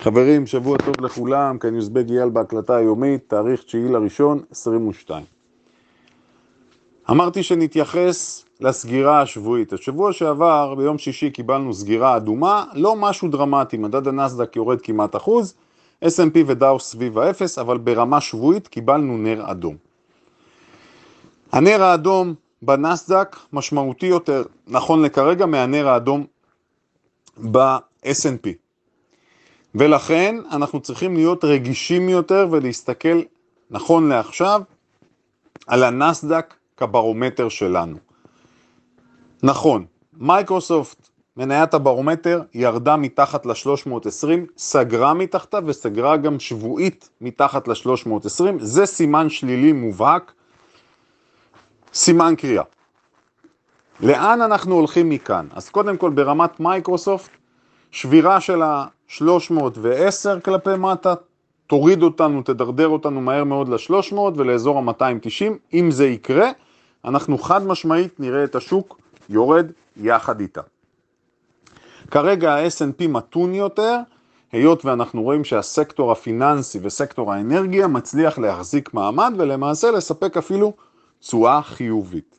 חברים, שבוע טוב לכולם, כאן יוזבג אייל בהקלטה היומית, תאריך 9 לראשון 22. אמרתי שנתייחס לסגירה השבועית. השבוע שעבר, ביום שישי, קיבלנו סגירה אדומה, לא משהו דרמטי, מדד הנסדק יורד כמעט אחוז, S&P ודאו סביב האפס, אבל ברמה שבועית קיבלנו נר אדום. הנר האדום בנסדק משמעותי יותר, נכון לכרגע, מהנר האדום ב-S&P. ולכן אנחנו צריכים להיות רגישים יותר ולהסתכל נכון לעכשיו על הנסדק כברומטר שלנו. נכון, מייקרוסופט, מניית הברומטר, ירדה מתחת ל-320, סגרה מתחתה וסגרה גם שבועית מתחת ל-320, זה סימן שלילי מובהק, סימן קריאה. לאן אנחנו הולכים מכאן? אז קודם כל ברמת מייקרוסופט, שבירה של ה-310 כלפי מטה, תוריד אותנו, תדרדר אותנו מהר מאוד ל-300 ולאזור ה-290. אם זה יקרה, אנחנו חד משמעית נראה את השוק יורד יחד איתה. כרגע ה-S&P מתון יותר, היות ואנחנו רואים שהסקטור הפיננסי וסקטור האנרגיה מצליח להחזיק מעמד ולמעשה לספק אפילו תשואה חיובית.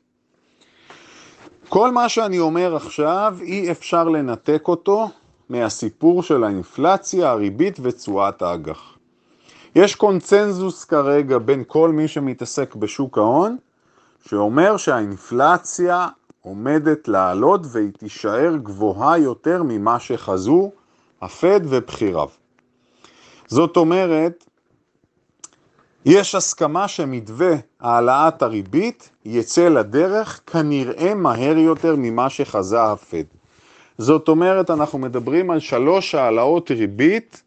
כל מה שאני אומר עכשיו אי אפשר לנתק אותו מהסיפור של האינפלציה, הריבית ותשואת האג"ח. יש קונצנזוס כרגע בין כל מי שמתעסק בשוק ההון, שאומר שהאינפלציה עומדת לעלות והיא תישאר גבוהה יותר ממה שחזו הפד ובחיריו. זאת אומרת, יש הסכמה שמתווה העלאת הריבית יצא לדרך כנראה מהר יותר ממה שחזה הפד. זאת אומרת, אנחנו מדברים על שלוש העלאות ריבית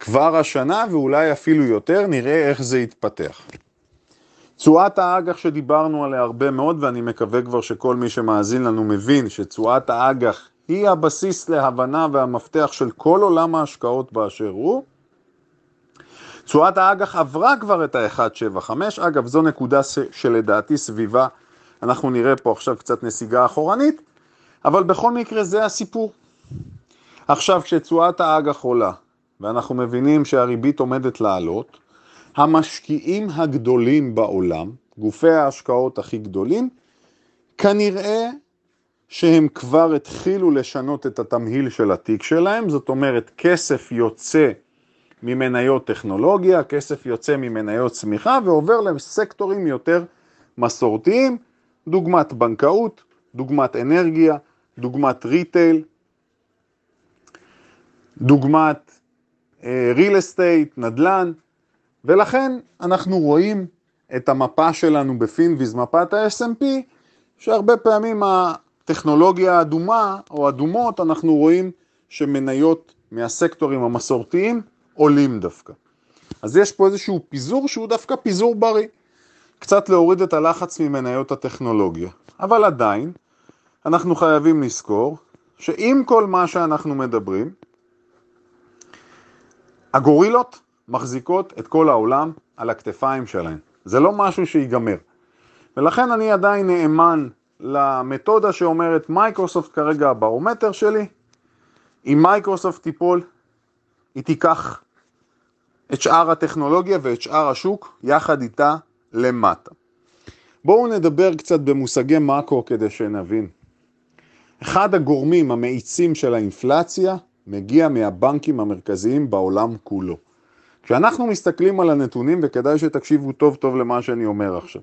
כבר השנה ואולי אפילו יותר, נראה איך זה יתפתח. תשואת האג"ח שדיברנו עליה הרבה מאוד, ואני מקווה כבר שכל מי שמאזין לנו מבין שתשואת האג"ח היא הבסיס להבנה והמפתח של כל עולם ההשקעות באשר הוא. תשואת האג"ח עברה כבר את ה-1.75, אגב זו נקודה שלדעתי סביבה, אנחנו נראה פה עכשיו קצת נסיגה אחורנית, אבל בכל מקרה זה הסיפור. עכשיו כשתשואת האג"ח עולה, ואנחנו מבינים שהריבית עומדת לעלות, המשקיעים הגדולים בעולם, גופי ההשקעות הכי גדולים, כנראה שהם כבר התחילו לשנות את התמהיל של התיק שלהם, זאת אומרת כסף יוצא ממניות טכנולוגיה, כסף יוצא ממניות צמיחה ועובר לסקטורים יותר מסורתיים, דוגמת בנקאות, דוגמת אנרגיה, דוגמת retail, דוגמת real estate, נדל"ן, ולכן אנחנו רואים את המפה שלנו ב Finviz, מפת ה-S&P, שהרבה פעמים הטכנולוגיה האדומה או אדומות, אנחנו רואים שמניות מהסקטורים המסורתיים עולים דווקא. אז יש פה איזשהו פיזור שהוא דווקא פיזור בריא. קצת להוריד את הלחץ ממניות הטכנולוגיה. אבל עדיין, אנחנו חייבים לזכור שעם כל מה שאנחנו מדברים, הגורילות מחזיקות את כל העולם על הכתפיים שלהן. זה לא משהו שיגמר. ולכן אני עדיין נאמן למתודה שאומרת מייקרוסופט כרגע הברומטר שלי, אם מייקרוסופט תיפול, היא תיקח את שאר הטכנולוגיה ואת שאר השוק יחד איתה למטה. בואו נדבר קצת במושגי מאקרו כדי שנבין. אחד הגורמים המאיצים של האינפלציה מגיע מהבנקים המרכזיים בעולם כולו. כשאנחנו מסתכלים על הנתונים, וכדאי שתקשיבו טוב טוב למה שאני אומר עכשיו,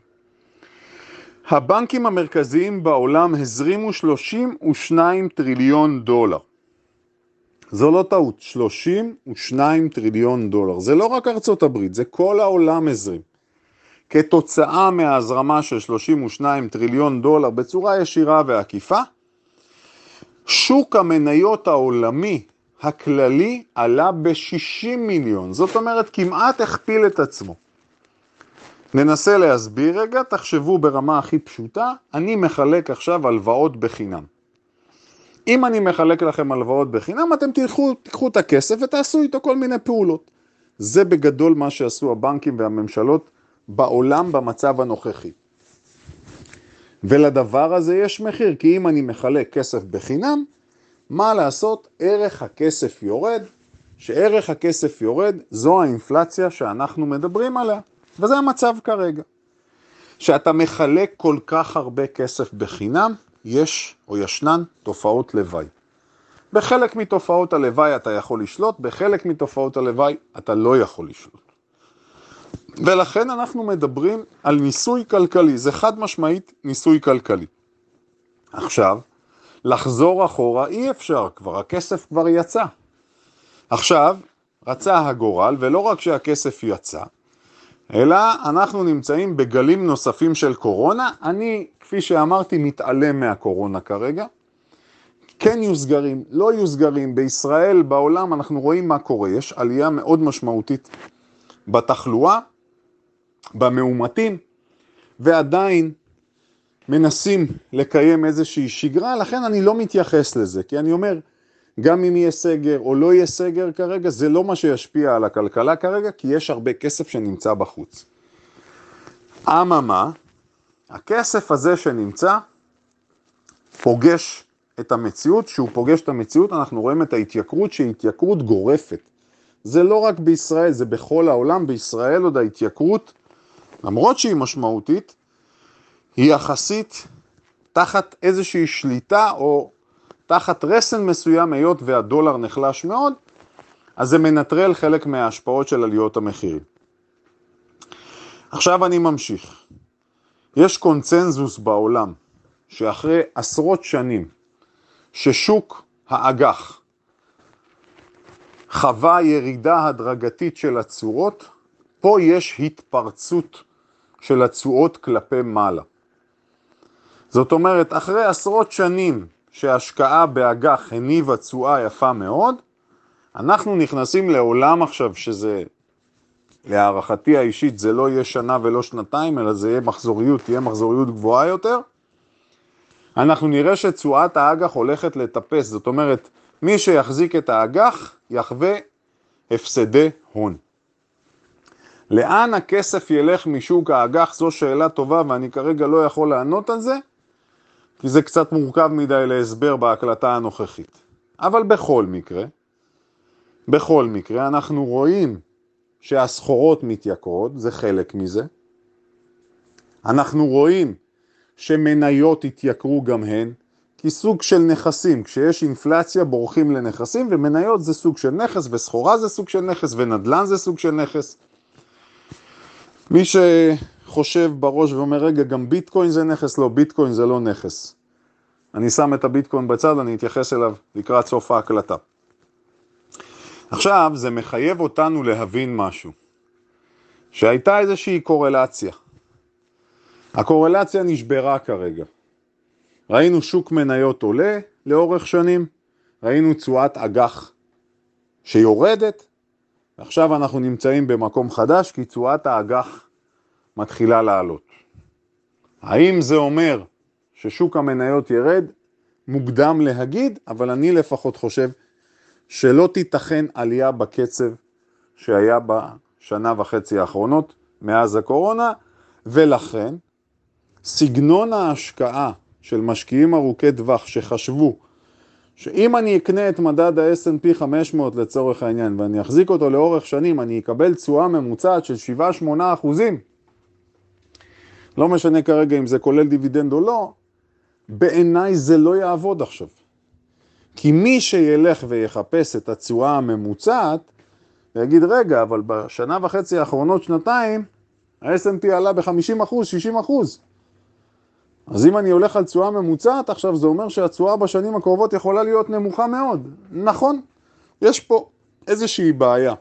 הבנקים המרכזיים בעולם הזרימו 32 טריליון דולר. זו לא טעות, 32 טריליון דולר. זה לא רק ארצות הברית, זה כל העולם הזרים. כתוצאה מהזרמה של 32 טריליון דולר בצורה ישירה ועקיפה, שוק המניות העולמי הכללי עלה ב-60 מיליון, זאת אומרת כמעט הכפיל את עצמו. ננסה להסביר רגע, תחשבו ברמה הכי פשוטה, אני מחלק עכשיו הלוואות בחינם. אם אני מחלק לכם הלוואות בחינם, אתם תלכו, תיקחו את הכסף ותעשו איתו כל מיני פעולות. זה בגדול מה שעשו הבנקים והממשלות בעולם במצב הנוכחי. ולדבר הזה יש מחיר, כי אם אני מחלק כסף בחינם, מה לעשות? ערך הכסף יורד, שערך הכסף יורד, זו האינפלציה שאנחנו מדברים עליה, וזה המצב כרגע. שאתה מחלק כל כך הרבה כסף בחינם, יש או ישנן תופעות לוואי. בחלק מתופעות הלוואי אתה יכול לשלוט, בחלק מתופעות הלוואי אתה לא יכול לשלוט. ולכן אנחנו מדברים על ניסוי כלכלי, זה חד משמעית ניסוי כלכלי. עכשיו, לחזור אחורה אי אפשר, כבר הכסף כבר יצא. עכשיו, רצה הגורל, ולא רק שהכסף יצא, אלא אנחנו נמצאים בגלים נוספים של קורונה. אני, כפי שאמרתי, מתעלם מהקורונה כרגע. כן יהיו סגרים, לא יהיו סגרים. בישראל, בעולם, אנחנו רואים מה קורה. יש עלייה מאוד משמעותית בתחלואה, במאומתים, ועדיין מנסים לקיים איזושהי שגרה, לכן אני לא מתייחס לזה, כי אני אומר, גם אם יהיה סגר או לא יהיה סגר כרגע, זה לא מה שישפיע על הכלכלה כרגע, כי יש הרבה כסף שנמצא בחוץ. אממה, הכסף הזה שנמצא פוגש את המציאות, כשהוא פוגש את המציאות אנחנו רואים את ההתייקרות שהיא התייקרות גורפת. זה לא רק בישראל, זה בכל העולם, בישראל עוד ההתייקרות, למרות שהיא משמעותית, היא יחסית תחת איזושהי שליטה או תחת רסן מסוים, היות והדולר נחלש מאוד, אז זה מנטרל חלק מההשפעות של עליות המחירים. עכשיו אני ממשיך. יש קונצנזוס בעולם שאחרי עשרות שנים ששוק האג"ח חווה ירידה הדרגתית של הצורות, פה יש התפרצות של התשואות כלפי מעלה. זאת אומרת, אחרי עשרות שנים שהשקעה באג"ח הניבה תשואה יפה מאוד, אנחנו נכנסים לעולם עכשיו שזה, להערכתי האישית, זה לא יהיה שנה ולא שנתיים, אלא זה יהיה מחזוריות, תהיה מחזוריות גבוהה יותר. אנחנו נראה שתשואת האג"ח הולכת לטפס, זאת אומרת, מי שיחזיק את האג"ח יחווה הפסדי הון. לאן הכסף ילך משוק האג"ח זו שאלה טובה ואני כרגע לא יכול לענות על זה, כי זה קצת מורכב מדי להסבר בהקלטה הנוכחית. אבל בכל מקרה, בכל מקרה, אנחנו רואים שהסחורות מתייקרות, זה חלק מזה. אנחנו רואים שמניות התייקרו גם הן, כי סוג של נכסים, כשיש אינפלציה בורחים לנכסים, ומניות זה סוג של נכס, וסחורה זה סוג של נכס, ונדל"ן זה סוג של נכס. מי שחושב בראש ואומר, רגע, גם ביטקוין זה נכס? לא, ביטקוין זה לא נכס. אני שם את הביטקוין בצד, אני אתייחס אליו לקראת סוף ההקלטה. עכשיו, זה מחייב אותנו להבין משהו, שהייתה איזושהי קורלציה. הקורלציה נשברה כרגע. ראינו שוק מניות עולה לאורך שנים, ראינו תשואת אג"ח שיורדת, ועכשיו אנחנו נמצאים במקום חדש כי תשואת האג"ח מתחילה לעלות. האם זה אומר ששוק המניות ירד? מוקדם להגיד, אבל אני לפחות חושב שלא תיתכן עלייה בקצב שהיה בשנה וחצי האחרונות מאז הקורונה, ולכן סגנון ההשקעה של משקיעים ארוכי טווח שחשבו שאם אני אקנה את מדד ה-S&P 500 לצורך העניין ואני אחזיק אותו לאורך שנים, אני אקבל תשואה ממוצעת של 7-8 אחוזים. לא משנה כרגע אם זה כולל דיבידנד או לא, בעיניי זה לא יעבוד עכשיו. כי מי שילך ויחפש את התשואה הממוצעת, ויגיד, רגע, אבל בשנה וחצי האחרונות, שנתיים, ה-S&P עלה ב-50 אחוז, 60 אחוז. אז אם אני הולך על תשואה ממוצעת עכשיו, זה אומר שהתשואה בשנים הקרובות יכולה להיות נמוכה מאוד. נכון, יש פה איזושהי בעיה.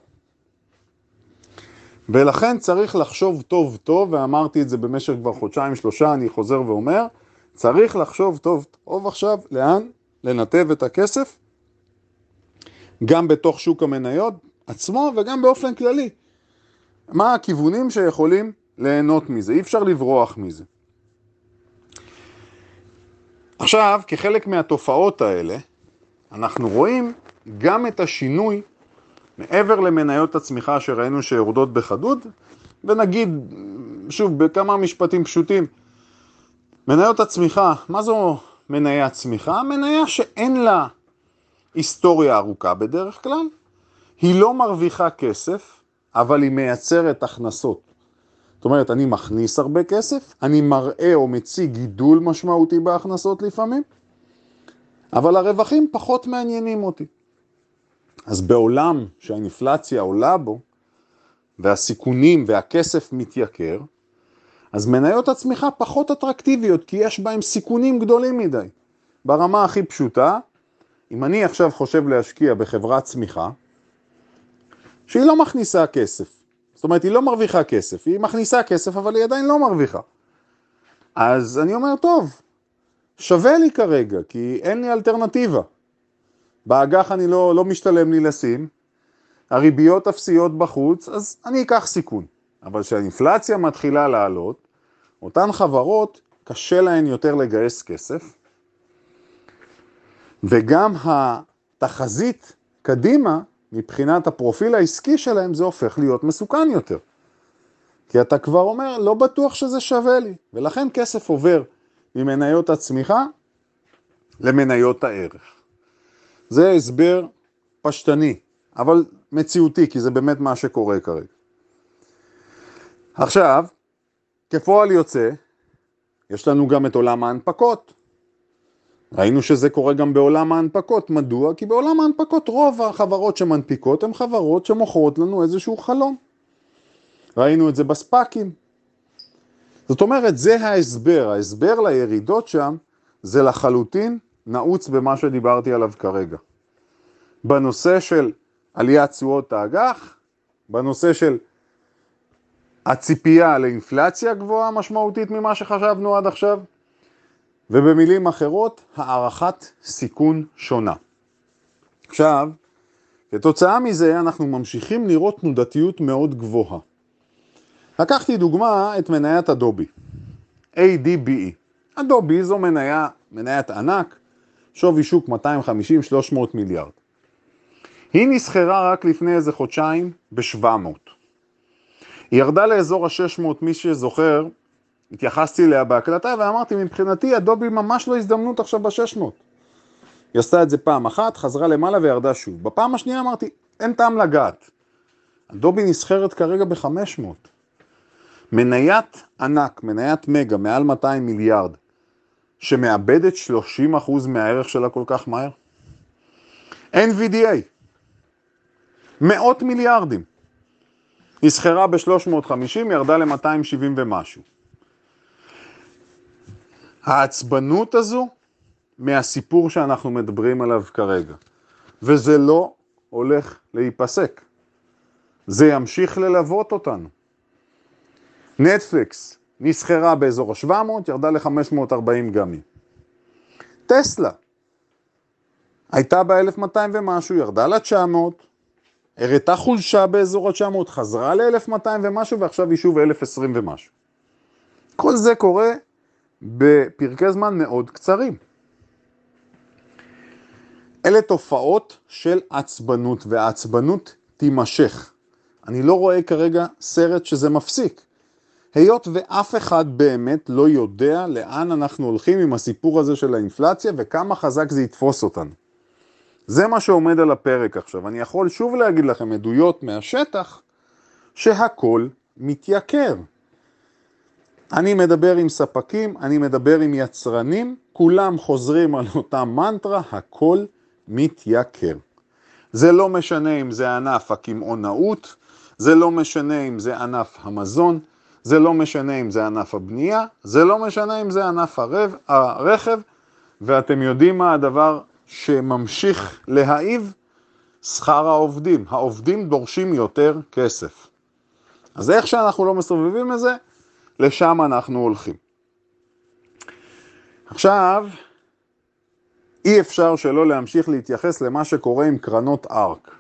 ולכן צריך לחשוב טוב טוב, ואמרתי את זה במשך כבר חודשיים שלושה, אני חוזר ואומר, צריך לחשוב טוב טוב עכשיו לאן לנתב את הכסף, גם בתוך שוק המניות עצמו וגם באופן כללי. מה הכיוונים שיכולים ליהנות מזה, אי אפשר לברוח מזה. עכשיו, כחלק מהתופעות האלה, אנחנו רואים גם את השינוי מעבר למניות הצמיחה שראינו שיורדות בחדות, ונגיד, שוב, בכמה משפטים פשוטים, מניות הצמיחה, מה זו מניית צמיחה? מניה שאין לה היסטוריה ארוכה בדרך כלל, היא לא מרוויחה כסף, אבל היא מייצרת הכנסות. זאת אומרת, אני מכניס הרבה כסף, אני מראה או מציג גידול משמעותי בהכנסות לפעמים, אבל הרווחים פחות מעניינים אותי. אז בעולם שהאינפלציה עולה בו, והסיכונים והכסף מתייקר, אז מניות הצמיחה פחות אטרקטיביות, כי יש בהן סיכונים גדולים מדי. ברמה הכי פשוטה, אם אני עכשיו חושב להשקיע בחברת צמיחה, שהיא לא מכניסה כסף, זאת אומרת, היא לא מרוויחה כסף, היא מכניסה כסף, אבל היא עדיין לא מרוויחה. אז אני אומר, טוב, שווה לי כרגע, כי אין לי אלטרנטיבה. באג"ח אני לא, לא משתלם לי לשים, הריביות אפסיות בחוץ, אז אני אקח סיכון. אבל כשהאינפלציה מתחילה לעלות, אותן חברות, קשה להן יותר לגייס כסף, וגם התחזית קדימה, מבחינת הפרופיל העסקי שלהם, זה הופך להיות מסוכן יותר. כי אתה כבר אומר, לא בטוח שזה שווה לי, ולכן כסף עובר ממניות הצמיחה למניות הערך. זה הסבר פשטני, אבל מציאותי, כי זה באמת מה שקורה כרגע. עכשיו, כפועל יוצא, יש לנו גם את עולם ההנפקות. ראינו שזה קורה גם בעולם ההנפקות. מדוע? כי בעולם ההנפקות רוב החברות שמנפיקות הן חברות שמוכרות לנו איזשהו חלום. ראינו את זה בספאקים. זאת אומרת, זה ההסבר. ההסבר לירידות שם זה לחלוטין נעוץ במה שדיברתי עליו כרגע. בנושא של עליית תשואות האג"ח, בנושא של הציפייה לאינפלציה גבוהה משמעותית ממה שחשבנו עד עכשיו, ובמילים אחרות, הערכת סיכון שונה. עכשיו, כתוצאה מזה אנחנו ממשיכים לראות תנודתיות מאוד גבוהה. לקחתי דוגמה את מניית אדובי, ADBE. אדובי זו מניה, מניית ענק, שווי שוק 250-300 מיליארד. היא נסחרה רק לפני איזה חודשיים ב-700. היא ירדה לאזור ה-600, מי שזוכר, התייחסתי אליה בהקלטה ואמרתי, מבחינתי אדובי ממש לא הזדמנות עכשיו ב-600. היא עשתה את זה פעם אחת, חזרה למעלה וירדה שוב. בפעם השנייה אמרתי, אין טעם לגעת. אדובי נסחרת כרגע ב-500. מניית ענק, מניית מגה, מעל 200 מיליארד, שמאבדת 30% מהערך שלה כל כך מהר? NVDA, מאות מיליארדים. נסחרה ב-350, ירדה ל-270 ומשהו. העצבנות הזו מהסיפור שאנחנו מדברים עליו כרגע, וזה לא הולך להיפסק. זה ימשיך ללוות אותנו. נטפליקס נסחרה באזור ה-700, ירדה ל-540 גם. טסלה הייתה ב-1200 ומשהו, ירדה ל-900, הראתה חולשה באזור ה-900, חזרה ל-1200 ומשהו, ועכשיו היא שוב 1020 ומשהו. כל זה קורה בפרקי זמן מאוד קצרים. אלה תופעות של עצבנות, והעצבנות תימשך. אני לא רואה כרגע סרט שזה מפסיק. היות ואף אחד באמת לא יודע לאן אנחנו הולכים עם הסיפור הזה של האינפלציה וכמה חזק זה יתפוס אותנו. זה מה שעומד על הפרק עכשיו. אני יכול שוב להגיד לכם עדויות מהשטח שהכל מתייקר. אני מדבר עם ספקים, אני מדבר עם יצרנים, כולם חוזרים על אותה מנטרה, הכל מתייקר. זה לא משנה אם זה ענף הקמעונאות, זה לא משנה אם זה ענף המזון, זה לא משנה אם זה ענף הבנייה, זה לא משנה אם זה ענף הרב, הרכב, ואתם יודעים מה הדבר שממשיך להעיב? שכר העובדים. העובדים דורשים יותר כסף. אז איך שאנחנו לא מסובבים את זה, לשם אנחנו הולכים. עכשיו, אי אפשר שלא להמשיך להתייחס למה שקורה עם קרנות ארק.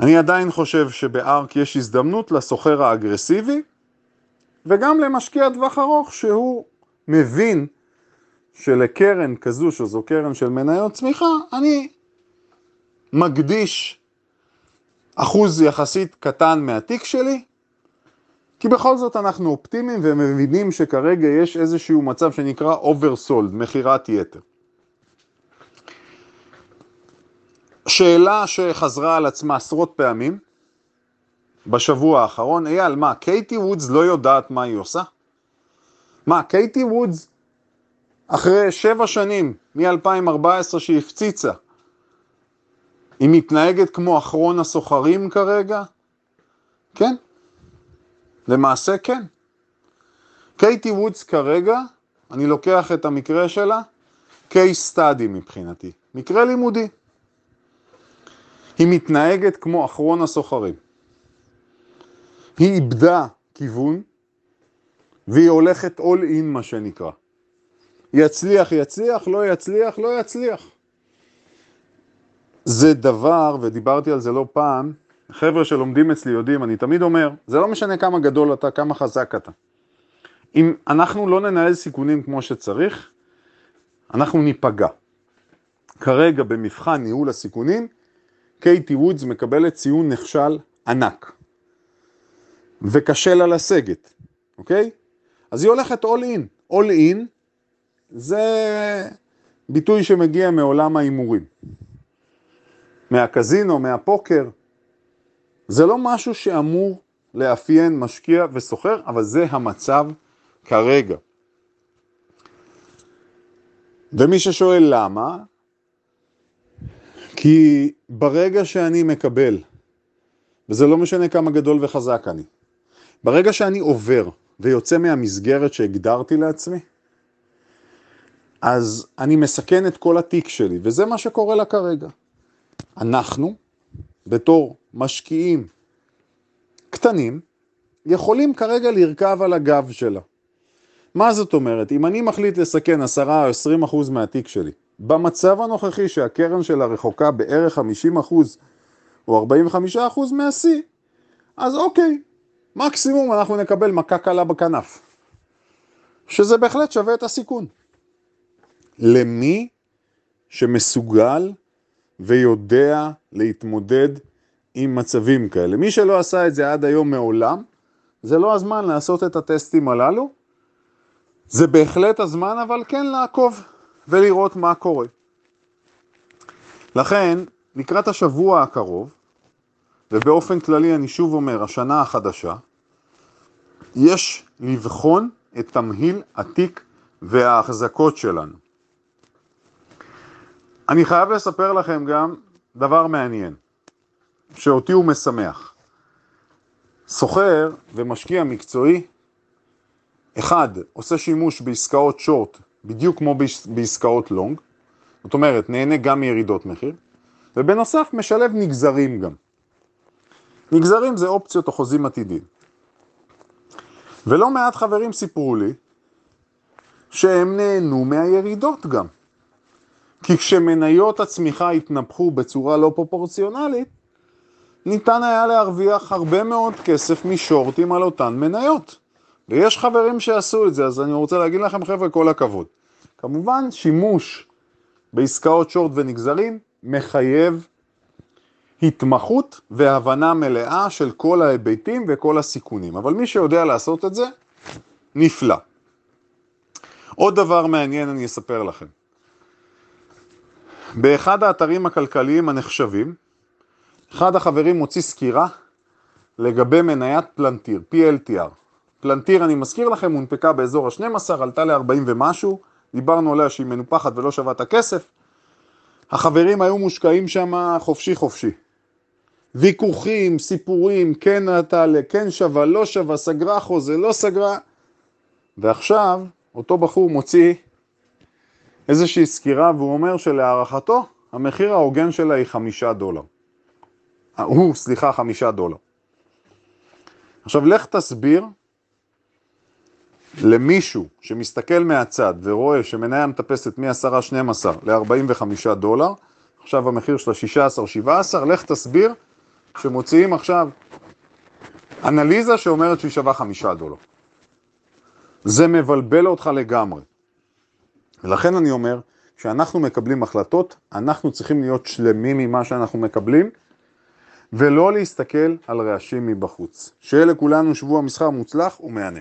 אני עדיין חושב שבארק יש הזדמנות לסוחר האגרסיבי וגם למשקיע טווח ארוך שהוא מבין שלקרן כזו, שזו קרן של מניות צמיחה, אני מקדיש אחוז יחסית קטן מהתיק שלי, כי בכל זאת אנחנו אופטימיים ומבינים שכרגע יש איזשהו מצב שנקרא oversold, מכירת יתר. שאלה שחזרה על עצמה עשרות פעמים בשבוע האחרון, אייל, מה, קייטי וודס לא יודעת מה היא עושה? מה, קייטי וודס, אחרי שבע שנים, מ-2014 שהיא הפציצה, היא מתנהגת כמו אחרון הסוחרים כרגע? כן, למעשה כן. קייטי וודס כרגע, אני לוקח את המקרה שלה, case study מבחינתי, מקרה לימודי. היא מתנהגת כמו אחרון הסוחרים. היא איבדה כיוון, והיא הולכת all in מה שנקרא. יצליח, יצליח, לא יצליח, לא יצליח. זה דבר, ודיברתי על זה לא פעם, חבר'ה שלומדים אצלי יודעים, אני תמיד אומר, זה לא משנה כמה גדול אתה, כמה חזק אתה. אם אנחנו לא ננהל סיכונים כמו שצריך, אנחנו ניפגע. כרגע במבחן ניהול הסיכונים, קייטי וודס מקבלת ציון נכשל ענק. וקשה לה לסגת, אוקיי? אז היא הולכת all in. all in זה ביטוי שמגיע מעולם ההימורים. מהקזינו, מהפוקר. זה לא משהו שאמור לאפיין משקיע וסוחר, אבל זה המצב כרגע. ומי ששואל למה, כי ברגע שאני מקבל, וזה לא משנה כמה גדול וחזק אני, ברגע שאני עובר ויוצא מהמסגרת שהגדרתי לעצמי, אז אני מסכן את כל התיק שלי, וזה מה שקורה לה כרגע. אנחנו, בתור משקיעים קטנים, יכולים כרגע לרכב על הגב שלה. מה זאת אומרת? אם אני מחליט לסכן 10 או 20 אחוז מהתיק שלי, במצב הנוכחי שהקרן שלה רחוקה בערך 50 אחוז או 45 אחוז מהשיא, אז אוקיי, מקסימום אנחנו נקבל מכה קלה בכנף, שזה בהחלט שווה את הסיכון. למי שמסוגל ויודע להתמודד עם מצבים כאלה. מי שלא עשה את זה עד היום מעולם, זה לא הזמן לעשות את הטסטים הללו. זה בהחלט הזמן, אבל כן לעקוב ולראות מה קורה. לכן, לקראת השבוע הקרוב, ובאופן כללי אני שוב אומר, השנה החדשה, יש לבחון את תמהיל התיק וההחזקות שלנו. אני חייב לספר לכם גם דבר מעניין, שאותי הוא משמח. סוחר ומשקיע מקצועי, אחד, עושה שימוש בעסקאות שורט בדיוק כמו בעסקאות לונג, זאת אומרת, נהנה גם מירידות מחיר, ובנוסף משלב נגזרים גם. נגזרים זה אופציות או חוזים עתידיים. ולא מעט חברים סיפרו לי שהם נהנו מהירידות גם. כי כשמניות הצמיחה התנפחו בצורה לא פרופורציונלית, ניתן היה להרוויח הרבה מאוד כסף משורטים על אותן מניות. ויש חברים שעשו את זה, אז אני רוצה להגיד לכם חבר'ה, כל הכבוד. כמובן, שימוש בעסקאות שורט ונגזרים מחייב התמחות והבנה מלאה של כל ההיבטים וכל הסיכונים. אבל מי שיודע לעשות את זה, נפלא. עוד דבר מעניין אני אספר לכם. באחד האתרים הכלכליים הנחשבים, אחד החברים מוציא סקירה לגבי מניית פלנטיר, PLTR. פלנטיר, אני מזכיר לכם, הונפקה באזור ה-12, עלתה ל-40 ומשהו, דיברנו עליה שהיא מנופחת ולא שווה את הכסף. החברים היו מושקעים שם חופשי חופשי. ויכוחים, סיפורים, כן נעתה, כן שווה, לא שווה, סגרה חוזה, לא סגרה. ועכשיו אותו בחור מוציא איזושהי סקירה והוא אומר שלהערכתו המחיר ההוגן שלה היא חמישה דולר. הוא, סליחה, חמישה דולר. עכשיו לך תסביר למישהו שמסתכל מהצד ורואה שמניה מטפסת מ-10-12 ל-45 דולר, עכשיו המחיר שלה 16-17, לך תסביר שמוציאים עכשיו אנליזה שאומרת שהיא שווה 5 דולר. זה מבלבל אותך לגמרי. ולכן אני אומר, כשאנחנו מקבלים החלטות, אנחנו צריכים להיות שלמים ממה שאנחנו מקבלים, ולא להסתכל על רעשים מבחוץ. שיהיה לכולנו שבוע מסחר מוצלח ומהנה.